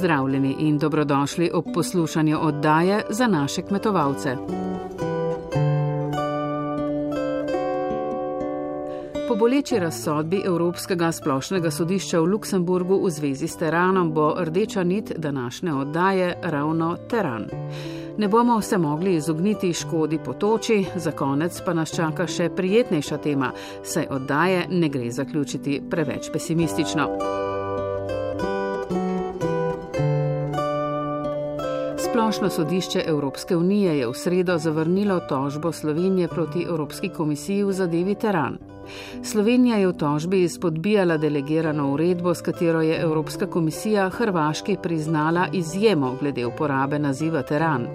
Pozdravljeni in dobrodošli ob poslušanju oddaje za naše kmetovalce. Po boleči razsodbi Evropskega splošnega sodišča v Luksemburgu v zvezi s teranom bo rdeča nit današnje oddaje ravno teran. Ne bomo se mogli izogniti škodi po toči, za konec pa nas čaka še prijetnejša tema, saj oddaje ne gre zaključiti preveč pesimistično. Splošno sodišče Evropske unije je v sredo zavrnilo tožbo Slovenije proti Evropski komisiji v zadevi Teran. Slovenija je v tožbi izpodbijala delegirano uredbo, s katero je Evropska komisija Hrvaški priznala izjemo glede uporabe naziva Teran.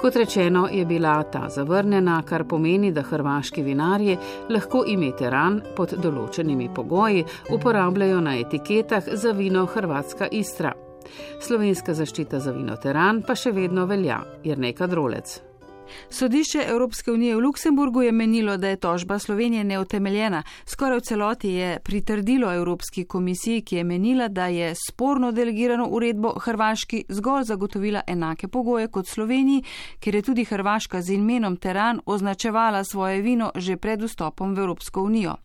Kot rečeno, je bila ta zavrnjena, kar pomeni, da hrvaški vinarji lahko ime Teran pod določenimi pogoji uporabljajo na etiketah za vino Hrvatska Istra. Slovenska zaščita za vino Teran pa še vedno velja, je nekaj drolec. Sodišče Evropske unije v Luksemburgu je menilo, da je tožba Slovenije neutemeljena. Skoraj v celoti je pritrdilo Evropski komisiji, ki je menila, da je sporno delegirano uredbo Hrvaški zgolj zagotovila enake pogoje kot Sloveniji, ker je tudi Hrvaška z imenom Teran označevala svoje vino že pred vstopom v Evropsko unijo.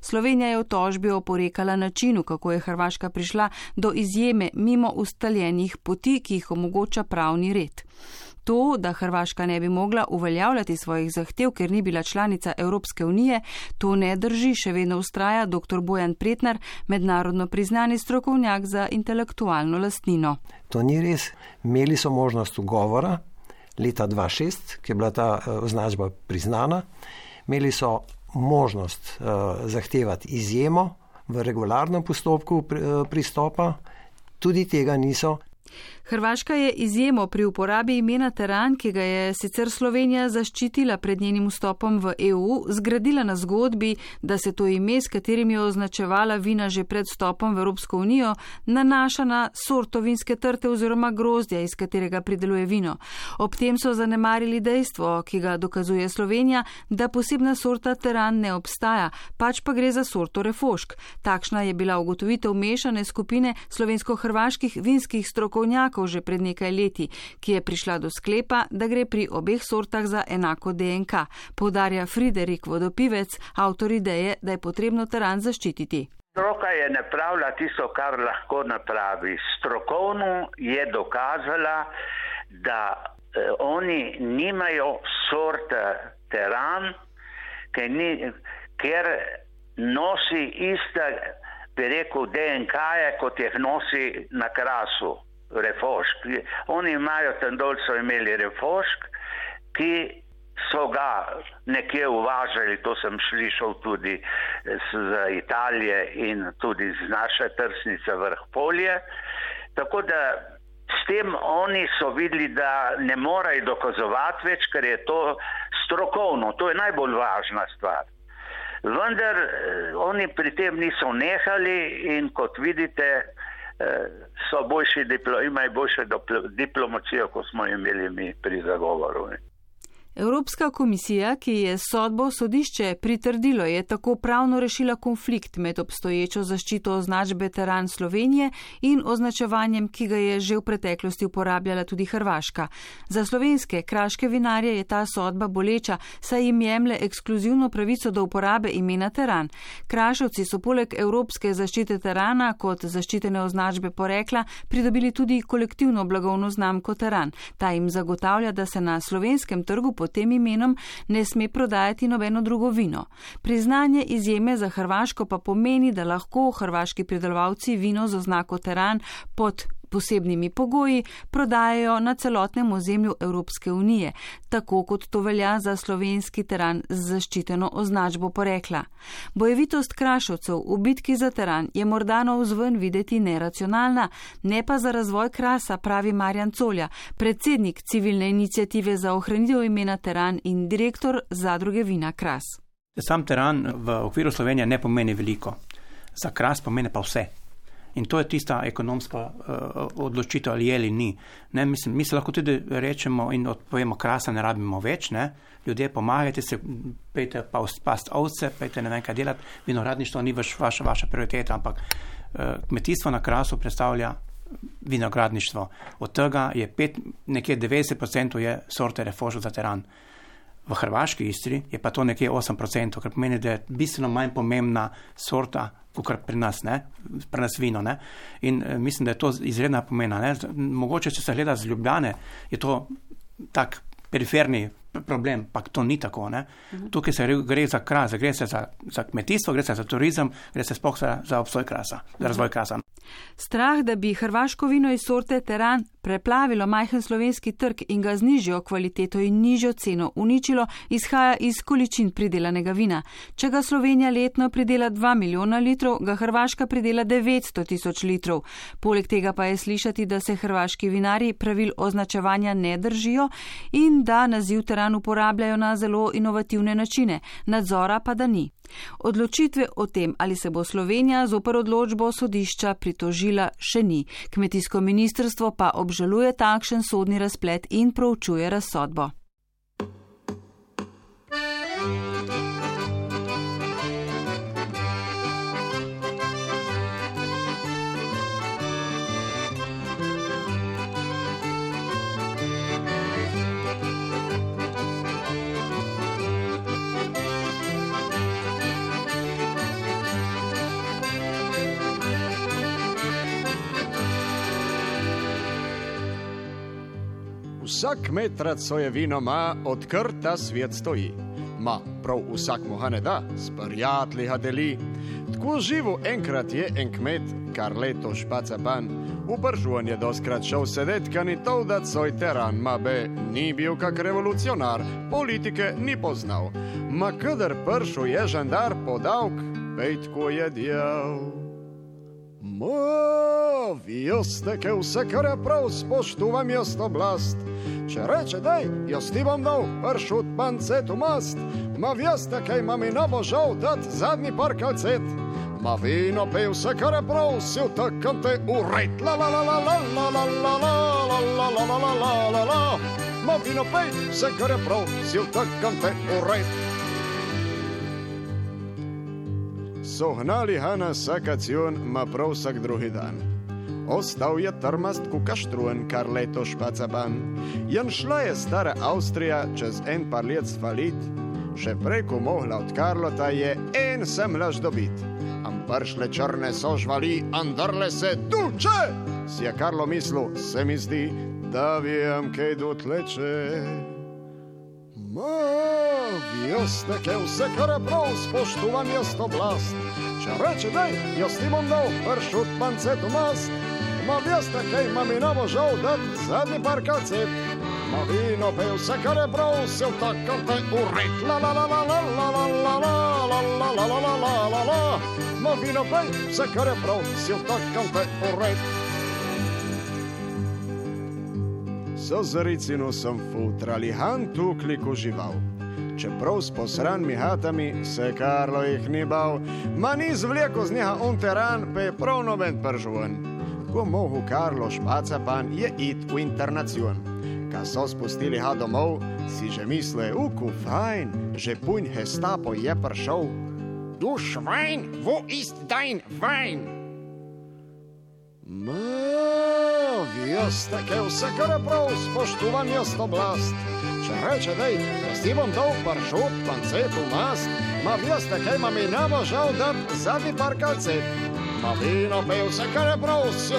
Slovenija je v tožbi oporekala načinu, kako je Hrvaška prišla do izjeme mimo ustaljenih poti, ki jih omogoča pravni red. To, da Hrvaška ne bi mogla uveljavljati svojih zahtev, ker ni bila članica Evropske unije, to ne drži, še vedno ustraja dr. Bojan Pretnar, mednarodno priznani strokovnjak za intelektualno lastnino. To ni res. Imeli so možnost ugovora leta 2006, ki je bila ta eh, označba priznana. Imeli so možnost uh, zahtevati izjemo v regularnem postopku eh, pristopa, tudi tega niso. Hrvaška je izjemo pri uporabi imena Teran, ki ga je sicer Slovenija zaščitila pred njenim vstopom v EU, zgradila na zgodbi, da se to ime, s katerim je označevala vina že pred vstopom v Evropsko unijo, nanaša na sorto vinske trte oziroma grozdja, iz katerega prideluje vino. Ob tem so zanemarili dejstvo, ki ga dokazuje Slovenija, da posebna sorta Teran ne obstaja, pač pa gre za sorto refošk. Takšna je bila ugotovitev mešane skupine slovensko-hrvaških vinskih strokovnjakov, strokovnjakov že pred nekaj leti, ki je prišla do sklepa, da gre pri obeh sortah za enako DNK, povdarja Friderik Vodopivec, avtor ideje, da je potrebno teran zaščititi. Stroka je napravila tisto, kar lahko napravi. Strokovno je dokazala, da eh, oni nimajo sorte teran, ker, ni, ker nosi iste, bi rekel, DNK-je, kot jih nosi na krasu refošk. Oni imajo tam dol, so imeli refošk, ki so ga nekje uvažali, to sem slišal tudi z Italije in tudi z naše trsnice vrh polje. Tako da s tem oni so videli, da ne morajo dokazovati več, ker je to strokovno, to je najbolj važna stvar. Vendar eh, oni pri tem niso nehali in kot vidite, so boljši, imajo boljše diplomacijo, kot smo imeli mi pri zagovoru. Ne. Evropska komisija, ki je sodbo sodišče pritrdilo, je tako pravno rešila konflikt med obstoječo zaščito označbe Teran Slovenije in označevanjem, ki ga je že v preteklosti uporabljala tudi Hrvaška. Za slovenske kraške vinarje je ta sodba boleča, saj jim jemle ekskluzivno pravico do uporabe imena Teran. Krašovci so poleg evropske zaščite Terana kot zaščitene označbe porekla pridobili tudi kolektivno blagovno znamko Teran. Ta jim zagotavlja, da se na slovenskem trgu pod tem imenom ne sme prodajati nobeno drugo vino. Priznanje izjeme za Hrvaško pa pomeni, da lahko hrvaški pridelovalci vino z oznako teran pod posebnimi pogoji prodajajo na celotnem ozemlju Evropske unije, tako kot to velja za slovenski teran z zaščiteno označbo porekla. Bojevitost krašovcev v bitki za teran je morda na vzven videti neracionalna, ne pa za razvoj krasa, pravi Marjan Colja, predsednik civilne inicijative za ohranitev imena teran in direktor zadruge vina Kras. Sam teran v okviru Slovenije ne pomeni veliko, za kras pomeni pa vse. In to je tista ekonomska uh, odločitev, ali je ali ni. Ne, mislim, mi se lahko tudi rečemo in odpovemo, krasa ne rabimo več, ne. ljudje pomagajte se, pejte pa past ovce, pejte ne vem kaj delati, vinoradništvo ni vaš, vaša, vaša prioriteta, ampak uh, kmetijstvo na krasu predstavlja vinogradništvo. Od tega je pet, nekje 90% je sorte refožo za teran. V Hrvaški Istri je pa to nekje 8%, kar pomeni, da je bistveno manj pomembna sorta, kot pri nas, ne? pri nas vino. Ne? In eh, mislim, da je to izredna pomena. Ne? Mogoče, če se gleda z Ljubljane, je to tak periferni problem, pa to ni tako. Ne? Tukaj se gre za kras, gre se za, za kmetijstvo, gre se za turizem, gre se spoh za, za obstoj krasa, za razvoj krasa. Strah, da bi hrvaško vino iz sorte teran preplavilo majhen slovenski trg in ga z nižjo kvaliteto in nižjo ceno uničilo, izhaja iz količin pridelanega vina. Če ga Slovenija letno pridela 2 milijona litrov, ga Hrvaška pridela 900 tisoč litrov. Poleg tega pa je slišati, da se hrvaški vinari pravil označevanja ne držijo in da naziv teran uporabljajo na zelo inovativne načine, nadzora pa da ni. Odločitve o tem, ali se bo Slovenija zoper odločbo sodišča pritožila, še ni. Kmetijsko ministrstvo pa obžaluje takšen sodni razplet in proučuje razsodbo. Vsak metrat svoje vino ima, odkrta svet stoji. Ma prav vsak mu ga ne da, s prijatelji ga deli. Tako živo enkrat je en kmet, kar leto špaca ban. V Bržuan je doskrat šel sedet, kani to, da svoj teran ma be, ni bil kak revolucionar, politike ni poznal. Ma kadar pršu je žandar podavk, pejtko je djel. Vi ste, ki vse, kar je prav, spoštujem jaz oblast. Če reče, da jaz ti bom dal pršut pancet v mast, ma veste, kaj imam in bo žal dati zadnji par kalcet. Ma vino pe vse, kar je prav, si v takem te ured. La la la la la la la la la la la la la la la la. Ma vino pe vse, kar je prav, si v takem te ured. So hnali Hanna Sakacion, ma prav vsak drugi dan. Ostal je trmast kukaštrujen, kar leto špacaban. Jan šla je stara Avstrija čez en par let svalit, še preko mohla od Karlota je en sem laž dobit. Am pršle črne so žvali, andrle se tuče, si je Karlo mislil, se mi zdi, da vem, kaj dotleče. Vi ste, ki vse kar je prav, spoštujem jaz to oblast. Če reče, da jaz ti bom dal pršut pancet v mast, ma veste, kaj imam in namo žal, da zadnji par kacet. Ma vino pe vse kar je prav, se v takem te ured. La la la la la la la la la la la la la la la la la. Ma vino pe vse kar je prav, se v takem te ured. so zaricino sem futrali hantu kliko žival. Čeprav s posranimi hatami se Karlo jih ni bal, ma ni zvleko z njega on teran, pa je prav noben pržven. Ko mohu Karlo špaca pan je it v internacion. Ka so spustili ha domov, si že misle, uku fajn, že punj hestapo je pršel. Du švajn, wo ist dein Wein? Ma, veste, kaj vse kar je prav, spoštujem jaz oblast. Če reče, da jaz ti bom dal paršut, pancet v mast, ma veste, kaj imam in nama žal dati zadnji par kalcet. Ma vino pe vse kar je prav, si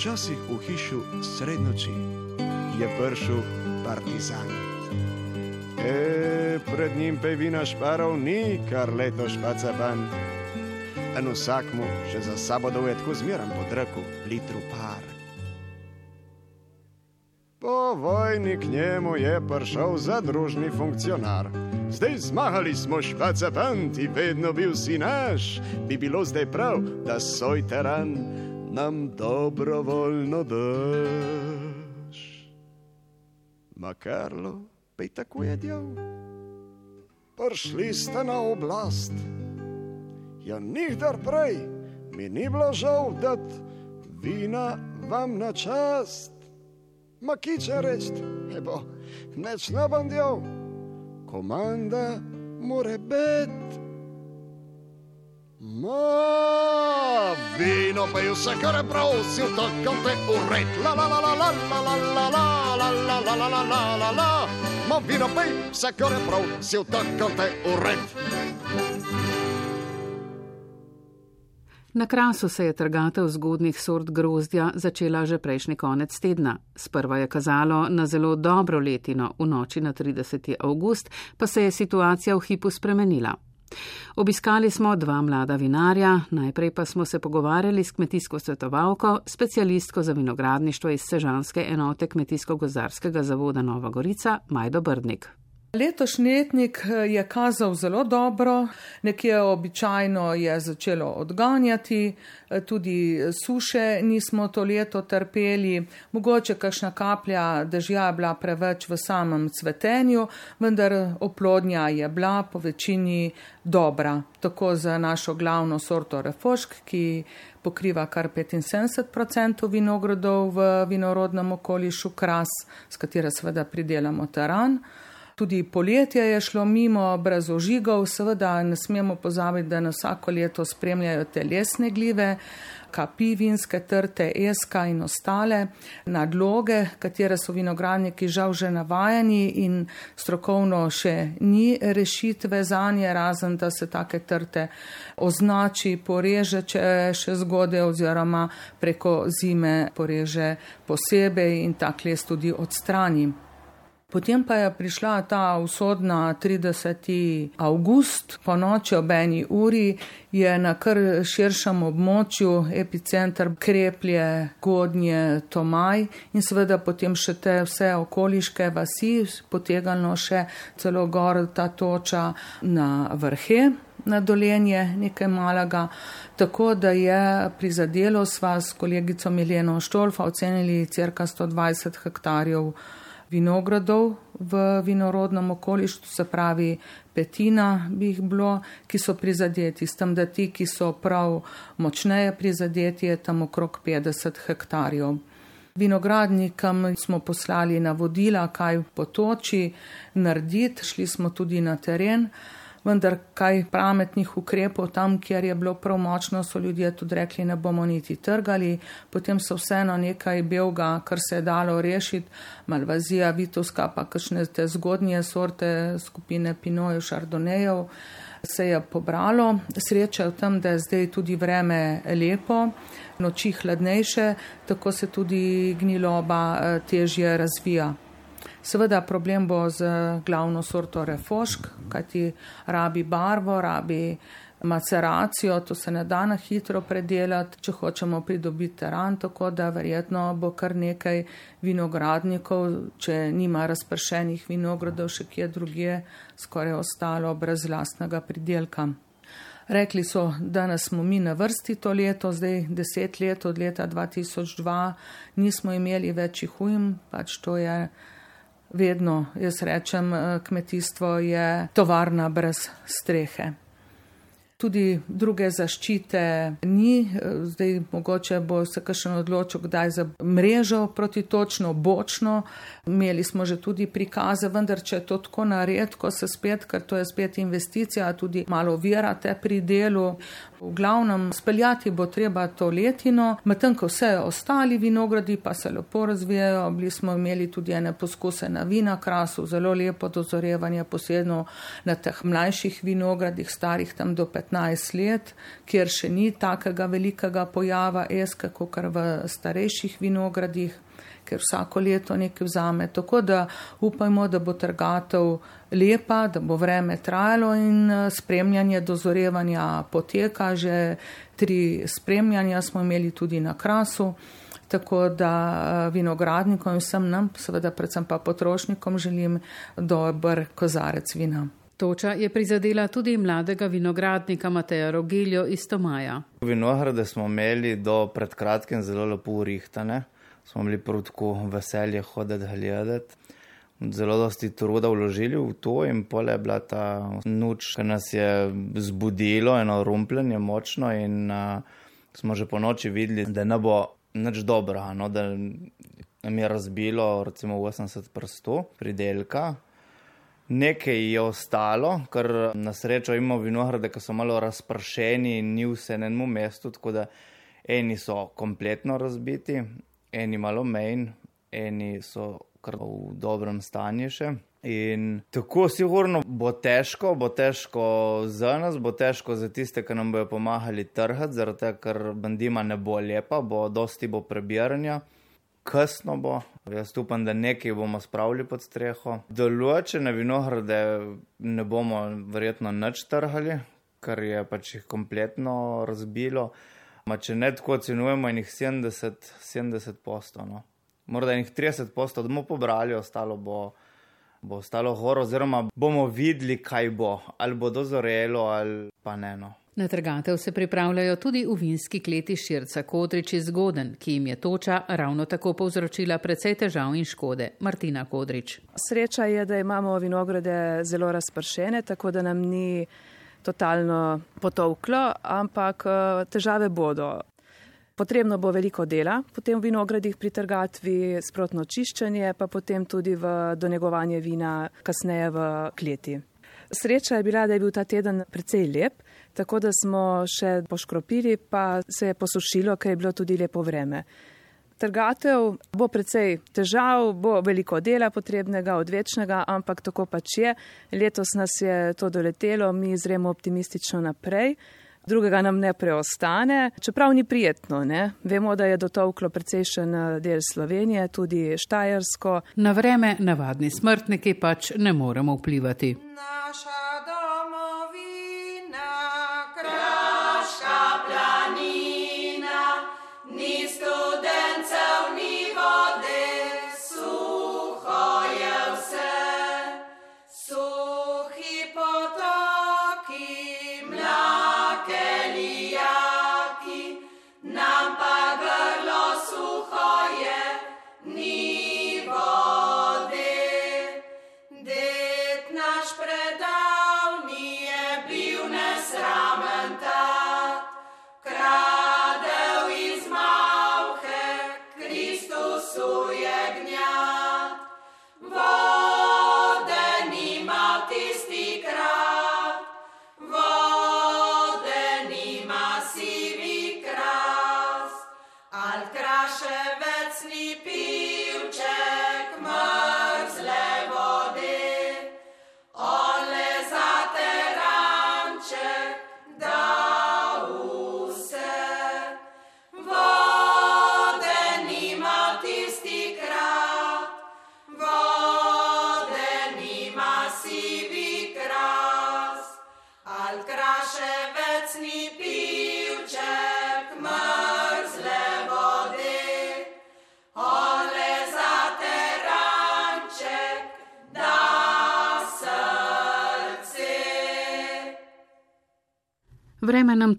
Včasih v hišu srednoči je prišel partizan. E, pred njim pa je vina šparov, ni kar leto špaca ban. En vsak mu še za sabo doje tako zmeram pod roko, litru par. Po vojni k njemu je prišel zadružni funkcionar. Zdaj zmagali smo špaca ban, ti vedno bil si naš, bi bilo zdaj prav, da soj teran nam dobrovoljno daš. Makarlo, pej tako je djel. Prišli ste na oblast, ja nikdar prej mi ni bilo žal dat vina vam na čast. Ma kiče reči, nebo, neč ne bom del, komanda more biti. Ma vino pa je vse, kar je prav, si tako te ured. La la la la la la la la la la la la la la la la la Ma vino pa je vse, kar je prav, si tako te ured. Na krasu se je trgatev zgodnih sort grozdja začela že prejšnji konec tedna. Sprva je kazalo na zelo dobro letino, v noči na 30. avgust pa se je situacija v hipu spremenila. Obiskali smo dva mlada vinarja, najprej pa smo se pogovarjali s kmetijsko svetovalko, specialistko za vinogradništvo iz Sežanske enote Kmetijsko-gozarskega zavoda Nova Gorica, Majdo Brdnik. Letošnji letnik eh, je kazal zelo dobro, nekje običajno je začelo odganjati, eh, tudi suše nismo to leto trpeli, mogoče kakšna kaplja dežja je bila preveč v samem cvetenju, vendar oplodnja je bila po večini dobra, tako za našo glavno sorto refošk, ki pokriva kar 75% vinogradov v vinorodnem okolišu Kras, s katero seveda pridelamo teran. Tudi poletje je šlo mimo brez ožigov, seveda ne smemo pozabiti, da nas vsako leto spremljajo telesne gljive, kapi, vinske trte, eska in ostale nadloge, katere so vinogradniki žal že navajeni in strokovno še ni rešitve za nje, razen da se take trte označi, poreže, če še zgode oziroma preko zime poreže posebej in tak les tudi odstrani. Potem pa je prišla ta usodna 30. avgust, po noči ob eni uri je na kar širšem območju epicenter kreplje, godnje, tomaj in seveda potem še te vse okoliške vasi, potegano še celo gor ta toča na vrhe. Na dolenje nekaj malega, tako da je prizadelo sva s kolegico Mileno Štolfa ocenili cirka 120 hektarjev vinogradov v vinorodnem okolištu, se pravi petina bi jih bilo, ki so prizadeti, s tem, da ti, ki so prav močneje prizadeti, je tam okrog 50 hektarjev. Vinogradnikom smo poslali navodila, kaj potoči, narediti, šli smo tudi na teren vendar kaj pametnih ukrepov tam, kjer je bilo prav močno, so ljudje tudi rekli, ne bomo niti trgali, potem so vseeno nekaj belga, kar se je dalo rešiti, malvazija, vitovska, pa kakšne te zgodnje sorte skupine Pinojev, Šardonejev. Se je pobralo, sreča v tem, da je zdaj tudi vreme lepo, noči hladnejše, tako se tudi gniloba eh, težje razvija. Seveda problem bo z glavno sorto refošk, kajti rabi barvo, rabi maceracijo, to se ne da na hitro predelati, če hočemo pridobiti teran, tako da verjetno bo kar nekaj vinogradnikov, če nima razpršenih vinogradov še kje drugje, skoraj ostalo brez lastnega pridelka. Rekli so, da nas smo mi na vrsti to leto, zdaj deset let od leta 2002 nismo imeli večjih ujm, pač to je vedno, jaz rečem, eh, kmetijstvo je tovarna brez strehe tudi druge zaščite ni. Zdaj mogoče bo se kakšen odločil, kdaj za mrežo protitočno, bočno. Imeli smo že tudi prikaze, vendar če je to tako naredko, se spet, ker to je spet investicija, tudi malo virate pri delu. V glavnem speljati bo treba to letino, medtem ko vse ostali vinogradi pa se lepo razvijajo. Bili smo imeli tudi ene poskuse na vina krasu, zelo lepo dozorevanje, posebno na teh mlajših vinogradih, starih tam do 15. 15 let, kjer še ni takega velikega pojava eske, kot v starejših vinogradih, ker vsako leto nekaj vzame. Tako da upajmo, da bo trgatev lepa, da bo vreme trajalo in eh, spremljanje dozorevanja poteka. Že tri spremljanja smo imeli tudi na krasu. Tako da eh, vinogradnikom in vsem nam, seveda predvsem pa potrošnikom, želim dober kozarec vina. Toča je prizadela tudi mladega vinogradnika Mateja Rogiljo iz Tomaja. Vinograde smo imeli do pred kratkim zelo lepo urihtane, smo bili prudko veselje hoditi gledati. Zelo dosti truda vložili v to in pole je bila ta noč, ki nas je zbudilo, eno rumpljenje močno in uh, smo že po noči videli, da ne bo nič dobro, no, da nam je razbilo recimo 80 prstov pridelka. Nekaj je ostalo, ker na srečo imamo vinograde, ki so malo razpršeni in ni vse na enem mestu, tako da eni so kompletno razbiti, eni malo menj, eni so kar v dobrem stanju še. In tako sigurno bo težko, bo težko za nas, bo težko za tiste, ki nam bojo pomagali trhati, zaradi tega, ker bandima ne bo lepa, bo dosti bo prebiranja. Kasno bo, jaz upam, da nekaj bomo spravili pod streho. Določene vinograde ne bomo verjetno nič trhali, kar je pač jih kompletno razbilo. Ma če ne tako ocenujemo, in jih 70, 70 postov. No. Morda jih 30 postov, da bomo pobrali, ostalo bo bo ostalo gor, oziroma bomo videli, kaj bo, ali bo dozorelo, ali pa ne. No. Na trgatev se pripravljajo tudi v vinski kleti Širca Kodrič iz Goden, ki jim je toča ravno tako povzročila precej težav in škode. Martina Kodrič. Sreča je, da imamo vinograde zelo razpršene, tako da nam ni totalno potovklo, ampak eh, težave bodo. Potrebno bo veliko dela, potem v vinogradih pri trgatvi, sprotno čiščenje, pa potem tudi v donegovanje vina kasneje v kleti. Sreča je bila, da je bil ta teden precej lep, tako da smo še poškropili, pa se je posušilo, ker je bilo tudi lepo vreme. Trgatev bo precej težav, bo veliko dela potrebnega, odvečnega, ampak tako pač je. Letos nas je to doletelo, mi zremo optimistično naprej drugega nam ne preostane, čeprav ni prijetno. Ne? Vemo, da je dotovklo precejšen eh, del Slovenije, tudi Štajersko. Na vreme navadni smrtniki pač ne moremo vplivati. Naša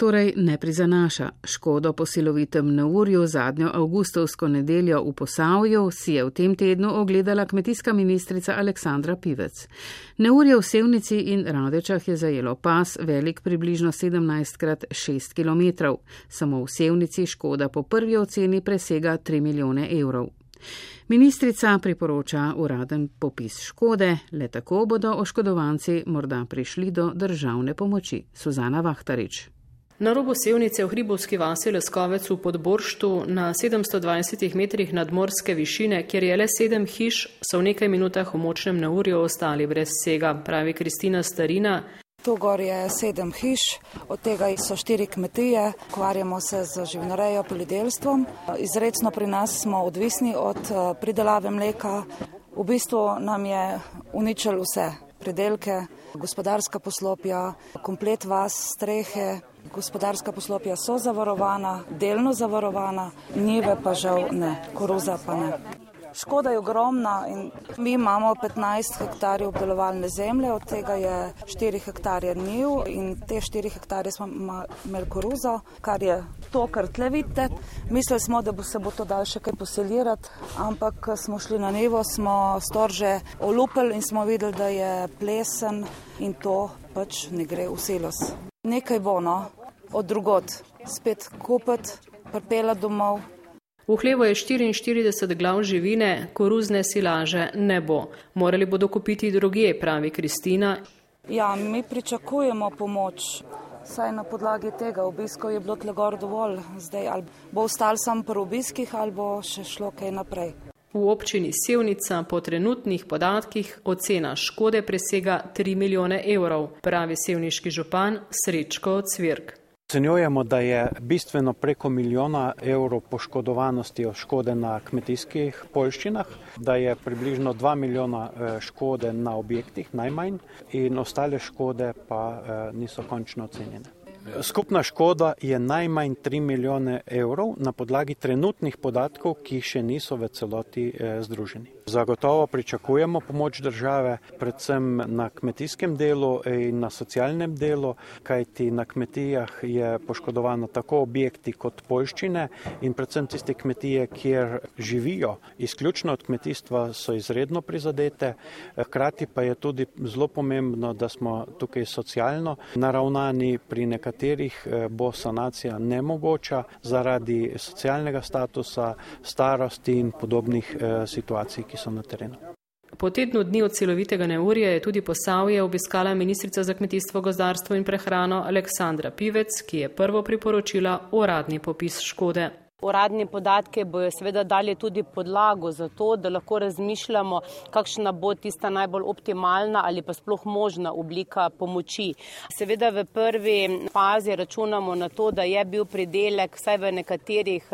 torej ne prizanaša. Škodo po silovitem neurju zadnjo avgustovsko nedeljo v Posavju si je v tem tednu ogledala kmetijska ministrica Aleksandra Pivec. Neurje v Sevnici in Radečah je zajelo pas velik približno 17 krat 6 km. Samo v Sevnici škoda po prvi oceni presega 3 milijone evrov. Ministrica priporoča uraden popis škode, le tako bodo oškodovanci morda prišli do državne pomoči. Suzana Vahtarič. Na robu sevnice v Hribovski vasi Leskovec v Podborštu na 720 metrih nadmorske višine, kjer je le sedem hiš, so v nekaj minutah v močnem neurju ostali brez vsega, pravi Kristina Starina, Tu gor je sedem hiš, od tega so štiri kmetije, ukvarjamo se z živinorejo, poljedelstvom. Izredno pri nas smo odvisni od eh, pridelave mleka. V bistvu nam je uničil vse pridelke, gospodarska poslopja, komplet vas, strehe. Gospodarska poslopja so zavarovana, delno zavarovana, njive pa žal ne, koruza pa ne. Škoda je ogromna in mi imamo 15 hektarjev obdelovalne zemlje, od tega je 4 hektarje njiv in te 4 hektarje smo imeli koruzo, kar je to, kar tle vidite. Mislili smo, da bo se bo to dal še kaj poselirati, ampak smo šli na nivo, smo storže olupili in smo videli, da je plesen in to pač ne gre v silos. Nekaj bo, no, od drugot. spet kupiti, pripela domov. V hlevu je 44 glav živine, koruzne silaže ne bo. Morali bodo kupiti druge, pravi Kristina. Ja, mi pričakujemo pomoč. Saj na podlagi tega obiskov je bilo tle gor dovolj. Zdaj ali bo ostal sam pri obiskih ali bo še šlo kaj naprej. V občini Sevnica po trenutnih podatkih ocena škode presega 3 milijone evrov, pravi sevniški župan Srečko Cvirk. Ocenjujemo, da je bistveno preko milijona evrov poškodovanosti od škode na kmetijskih polščinah, da je približno 2 milijona eh, škode na objektih najmanj in ostale škode pa eh, niso končno ocenjene. Skupna škoda je najmanj 3 milijone evrov na podlagi trenutnih podatkov, ki še niso v celoti eh, združeni. Zagotovo pričakujemo pomoč države, predvsem na kmetijskem delu in na socialnem delu, kajti na kmetijah je poškodovano tako objekti kot poljščine in predvsem tiste kmetije, kjer živijo izključno od kmetijstva, so izredno prizadete. Hkrati pa je tudi zelo pomembno, da smo tukaj socialno naravnani pri nekaterih katerih eh, bo sanacija nemogoča zaradi socialnega statusa, starosti in podobnih eh, situacij, ki so na terenu. Po tednu dni od celovitega neurja je tudi posavje obiskala ministrica za kmetijstvo, gozdarstvo in prehrano Aleksandra Pivec, ki je prvo priporočila uradni popis škode. Uradni podatke bojo seveda dali tudi podlago za to, da lahko razmišljamo, kakšna bo tista najbolj optimalna ali pa sploh možna oblika pomoči. Seveda v prvi fazi računamo na to, da je bil pridelek vsaj v nekaterih,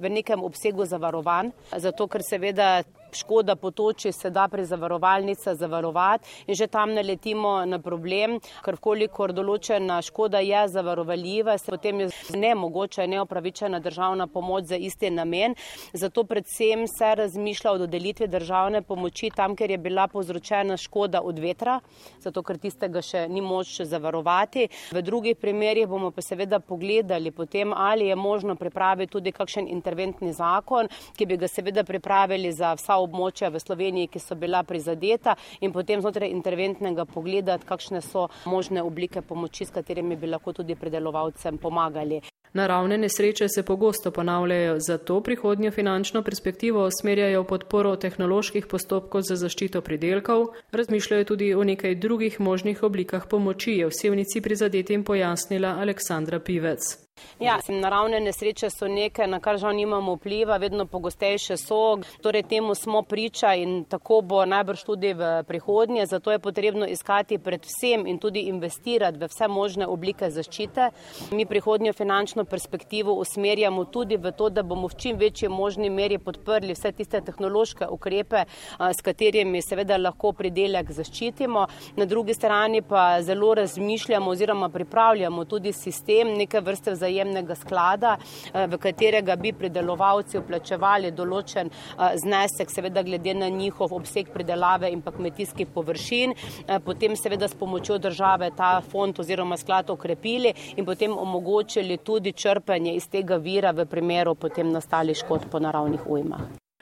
v nekem obsegu zavarovan, zato ker seveda škoda potoči se da pri zavarovalnica zavarovati in že tam naletimo na problem, ker kolikor določena škoda je zavarovaljiva, se potem je nemogoče neopravičena državna pomoč za isti namen. Zato predvsem se razmišlja o dodelitvi državne pomoči tam, ker je bila povzročena škoda od vetra, zato ker tistega še ni moč zavarovati. V drugih primerjih bomo pa seveda pogledali potem, ali je možno pripraviti tudi kakšen interventni zakon, ki bi ga seveda pripravili za vsa območja v Sloveniji, ki so bila prizadeta in potem znotraj interventnega pogledati, kakšne so možne oblike pomoči, s katerimi bi lahko tudi predelovalcem pomagali. Naravne nesreče se pogosto ponavljajo, zato prihodnjo finančno perspektivo usmerjajo podporo tehnoloških postopkov za zaščito pridelkov, razmišljajo tudi o nekaj drugih možnih oblikah pomoči, je v sevnici prizadetim pojasnila Aleksandra Pivec. Ja, naravne nesreče so nekaj, na kar žal nimamo vpliva, vedno pogostejše so, torej temu smo priča in tako bo najbrž tudi v prihodnje, zato je potrebno iskati predvsem in tudi investirati v vse možne oblike zaščite. Mi prihodnjo finančno perspektivo usmerjamo tudi v to, da bomo v čim večji možni meri podprli vse tiste tehnološke ukrepe, s katerimi seveda lahko pridelek zaščitimo. Na drugi strani pa zelo razmišljamo oziroma pripravljamo tudi sistem neke vrste vzajemnosti vzajemnega sklada, eh, v katerega bi pridelovalci vplačevali določen eh, znesek, seveda glede na njihov obseg pridelave in pa kmetijskih površin, eh, potem seveda s pomočjo države ta fond oziroma sklad okrepili in potem omogočili tudi črpanje iz tega vira v primeru potem nastalih škod po naravnih ujmah.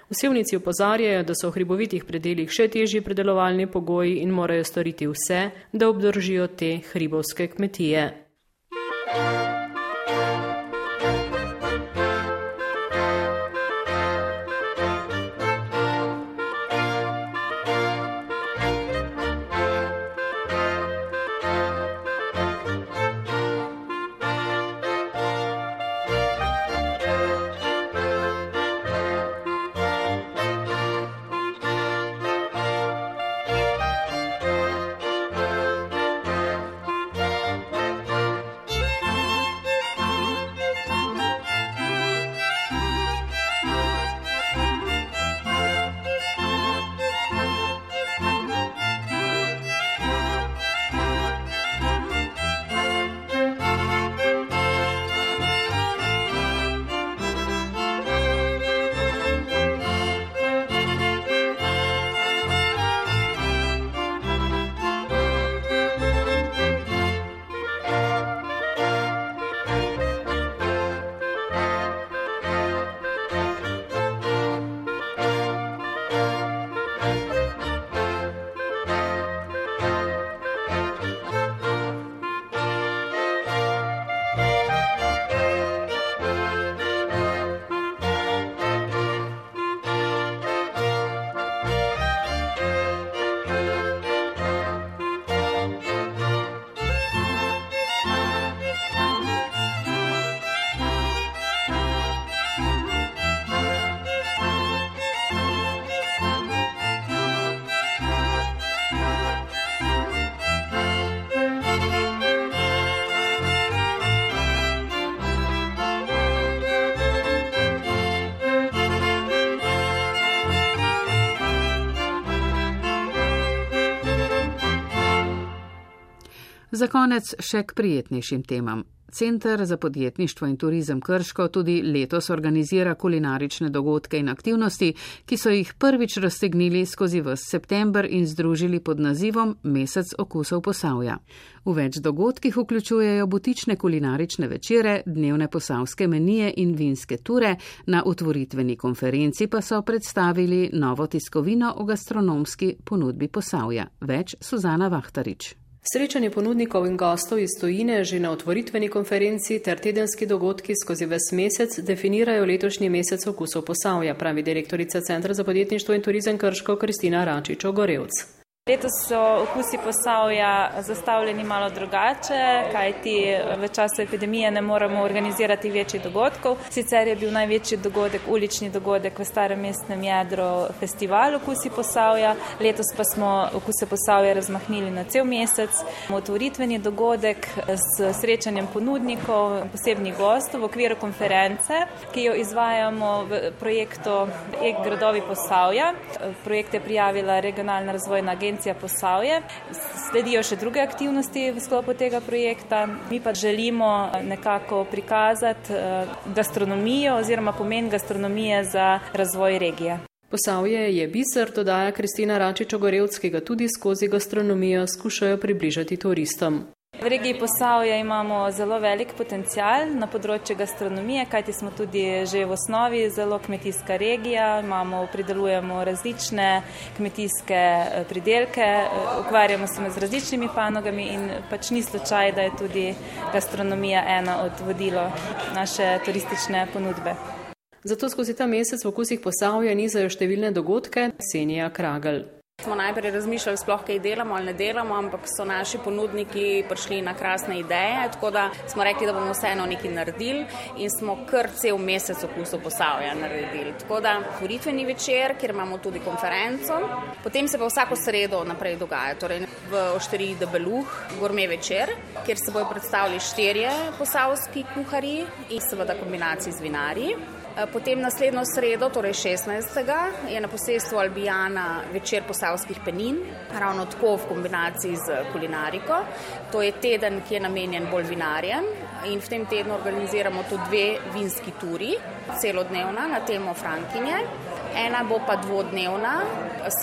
V Sevnici upozarjajo, da so v hribovitih predeljih še težji predelovalni pogoji in morajo storiti vse, da obdržijo te hribovske kmetije. Thank you. Za konec še k prijetnejšim temam. Center za podjetništvo in turizem Krško tudi letos organizira kulinarične dogodke in aktivnosti, ki so jih prvič raztegnili skozi v september in združili pod nazivom Mesec okusov posavja. V več dogodkih vključujejo butične kulinarične večere, dnevne posavske menije in vinske ture, na otvoritveni konferenci pa so predstavili novo tiskovino o gastronomski ponudbi posavja. Več Suzana Vahtarič. Srečanje ponudnikov in gostov iz Tojine že na otvoritveni konferenci ter tedenski dogodki skozi ves mesec definirajo letošnji mesec okusov posavja, pravi direktorica Centra za podjetništvo in turizem Krško Kristina Račič-Ogorevc. Letos so okusi posavja zastavljeni malo drugače, kajti v času epidemije ne moremo organizirati večjih dogodkov. Sicer je bil največji dogodek, ulični dogodek v starem mestnem jedru festival okusi posavja, letos pa smo okuse posavja razmahnili na cel mesec. Otvoritveni dogodek s srečanjem ponudnikov, posebnih gostov v okviru konference, ki jo izvajamo v projektu E-gradovi posavja. Projekt je prijavila regionalna razvojna agencija agencija Posavje. Sledijo še druge aktivnosti v sklopu tega projekta. Mi pa želimo nekako prikazati eh, gastronomijo oziroma pomen gastronomije za razvoj regije. Posavje je biser, dodaja Kristina Račič-Ogorevc, ki ga tudi skozi gastronomijo skušajo približati turistom. V regiji Posavja imamo zelo velik potencial na področju gastronomije, kajti smo tudi že v osnovi zelo kmetijska regija, imamo, pridelujemo različne kmetijske eh, pridelke, eh, ukvarjamo se z različnimi panogami in pač ni slučaj, da je tudi gastronomija ena od vodilo naše turistične ponudbe. Zato skozi ta mesec v okusih Posavja nizajo številne dogodke Senija Kragel. Smo najprej razmišljali, sploh kaj delamo ali ne delamo, ampak so naši ponudniki prišli na krasne ideje, tako da smo rekli, da bomo vseeno nekaj naredili in smo kar cel mesec okusov posavja naredili. Tako da tvoritveni večer, kjer imamo tudi konferenco, potem se pa vsako sredo naprej dogaja. Torej v Ošteriji Debeluh, gorme večer, kjer se bojo predstavili štirje posavski kuhari in seveda kombinaciji z vinarji. Eh, potem naslednjo sredo, torej 16. je na posestvu Albijana večer posavskih penin, ravno tako v kombinaciji z kulinariko. To je teden, ki je namenjen bolj vinarjem in v tem tednu organiziramo tudi dve vinski turi, celodnevna na temo Frankinje. Ena bo pa dvodnevna,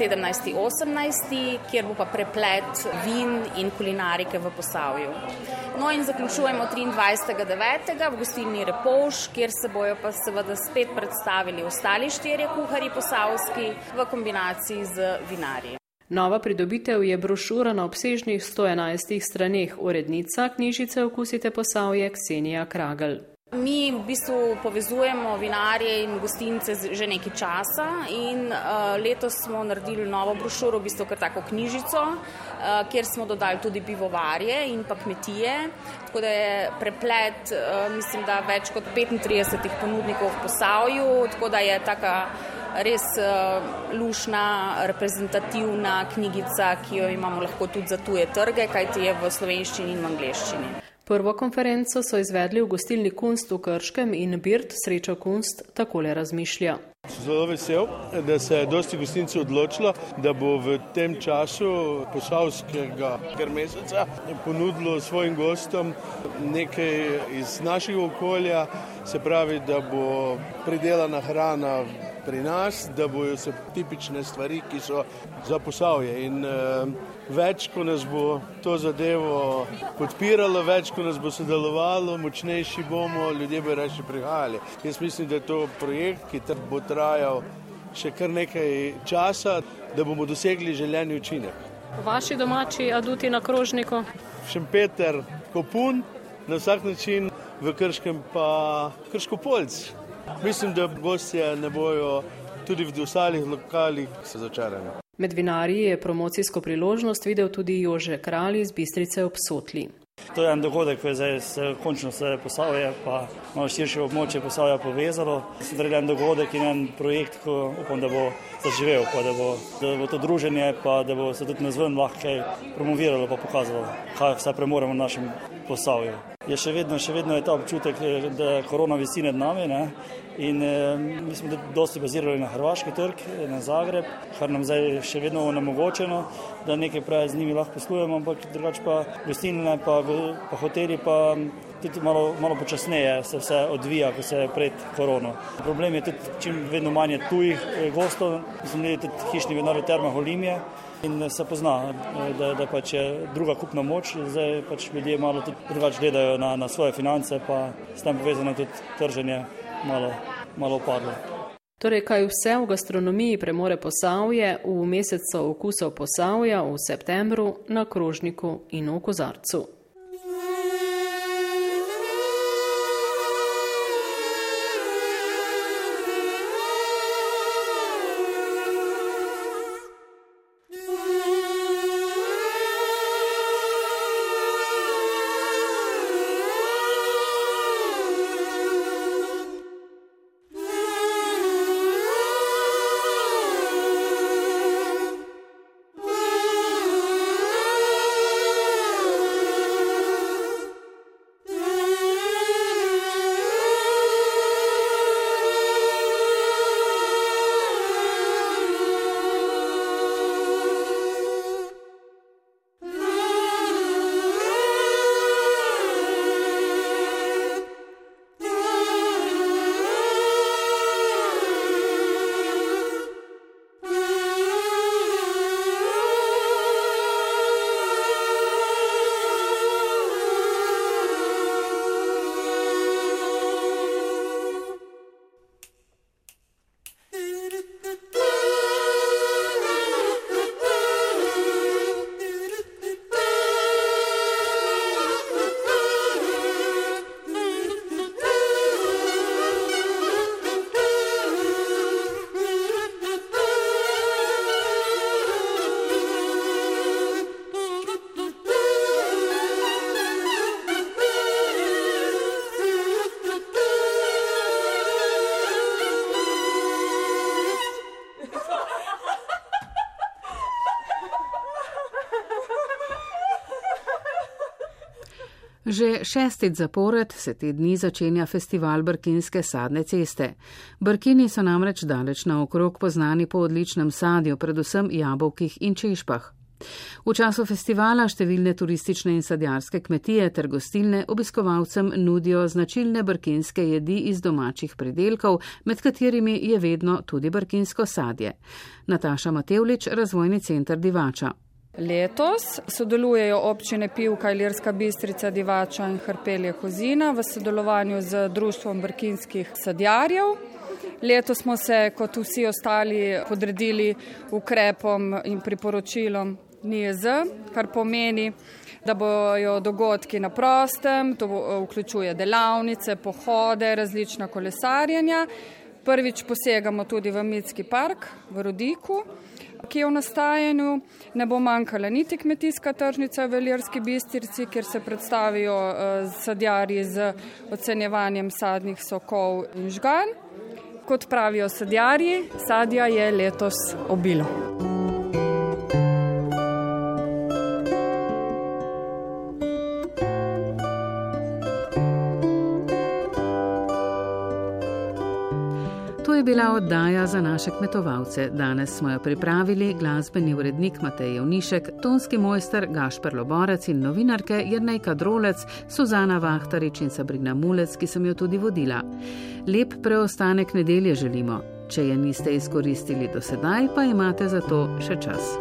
17.18., kjer bo pa preplet vin in kulinarike v posavju. No in zaključujemo 23.9. v gostilni Repoš, kjer se bojo pa seveda spet predstavili ostali štirje kuhari posavski v kombinaciji z vinarji. Nova pridobitev je brošura na obsežnih 111 straneh urednica knjižice Okusite posavje Ksenija Kragel. Mi v bistvu povezujemo vinarje in gostince že nekaj časa in uh, letos smo naredili novo brošuro, v bistvu kar tako knjižico, uh, kjer smo dodali tudi pivovarje in pa kmetije, tako da je preplet, uh, mislim, da več kot 35 ponudnikov v posavju, tako da je taka res uh, lušna, reprezentativna knjigica, ki jo imamo lahko tudi za tuje trge, kajti je v slovenščini in v angleščini. Prvo konferenco so izvedli v gostilni Kunst v Krškem in Birt Srečo Kunst takole razmišlja. Zelo vesel, da se je dosti gostincev odločilo, da bo v tem času posavskega meseca ponudilo svojim gostom nekaj iz našega okolja, se pravi, da bo pridelana hrana pri nas, da bojo se tipične stvari, ki so za posavje. In, uh, več, ko nas bo to zadevo podpiralo, več, ko nas bo sodelovalo, močnejši bomo, ljudje bodo reči prihajali. Jaz mislim, da je to projekt, ki bo trajal še kar nekaj časa, da bomo dosegli željeni učinek. Vaši domači aduti na krožniku? Šempeter, kopun, na vsak način v Krškem pa Krškopolc. Mislim, da gostje ne bojo tudi v ostalih lokalih se začarali. Med vinarji je promocijsko priložnost videl tudi Jože Kralj iz Bistrice ob Sotli. To je en dogodek, ko je zdaj se končno se posavje, pa malo širše območje posavja povezalo. Sedaj je en dogodek in en projekt, ko upam, da bo zaživel, pa da bo, da bo to druženje, pa da bo se tudi nazven lahko promoviralo, pa pokazalo, kaj vse premoremo v našem posavju. Je še vedno, še vedno je ta občutek, da korona visi nad nami. Ne? In eh, mi smo dosti bazirali na hrvaški trg, na Zagreb, kar nam zdaj še vedno onemogočeno, da nekaj prej z njimi lahko poslujemo, ampak drugače pa gostilne, pa, pa hoteli, pa tudi malo, malo počasneje se vse odvija, ko se je pred korono. Problem je tudi, čim vedno manje tujih eh, gostov, smo imeli tudi hišni vinari Terma Holimije. In se pozna, da, da pač je druga kupna moč, zdaj pač ljudje malo drugače gledajo na, na svoje finance, pa s tem povezano tudi trženje malo, malo padlo. Torej, kaj vse v gastronomiji premore posavje v mesecu okusov posavja v septembru na krožniku in v kozarcu. Že šestič zapored se te dni začenja festival Brkinske sadne ceste. Brkini so namreč daleč naokrog poznani po odličnem sadju, predvsem jabolkih in češpah. V času festivala številne turistične in sadjarske kmetije ter gostilne obiskovalcem nudijo značilne brkinske jedi iz domačih pridelkov, med katerimi je vedno tudi brkinsko sadje. Nataša Matevlič, razvojni center Divača. Letos sodelujejo občine Pivka, Ilirska Bistrica, Divača in Hrpelje Hozina v sodelovanju z Društvom brkinskih sadjarjev. Letos smo se, kot vsi ostali, podredili ukrepom in priporočilom NIEZ, kar pomeni, da bojo dogodki na prostem, to vključuje delavnice, pohode, različna kolesarjenja. Prvič posegamo tudi v Mitski park v Rodiku ki je v nastajanju. Ne bo manjkala niti kmetijska tržnica v Veljerski bistrici, kjer se predstavijo uh, sadjarji z ocenjevanjem sadnih sokov in žgan. Kot pravijo sadjarji, sadja je letos obilo. Je bila oddaja za naše kmetovalce. Danes smo jo pripravili glasbeni urednik Matej Jovnišek, tonski mojster Gašper Loborec in novinarke Jrnejka Drolec, Suzana Vahtarič in Sabrina Mulec, ki sem jo tudi vodila. Lep preostanek nedelje želimo. Če je niste izkoristili do sedaj, pa imate za to še čas.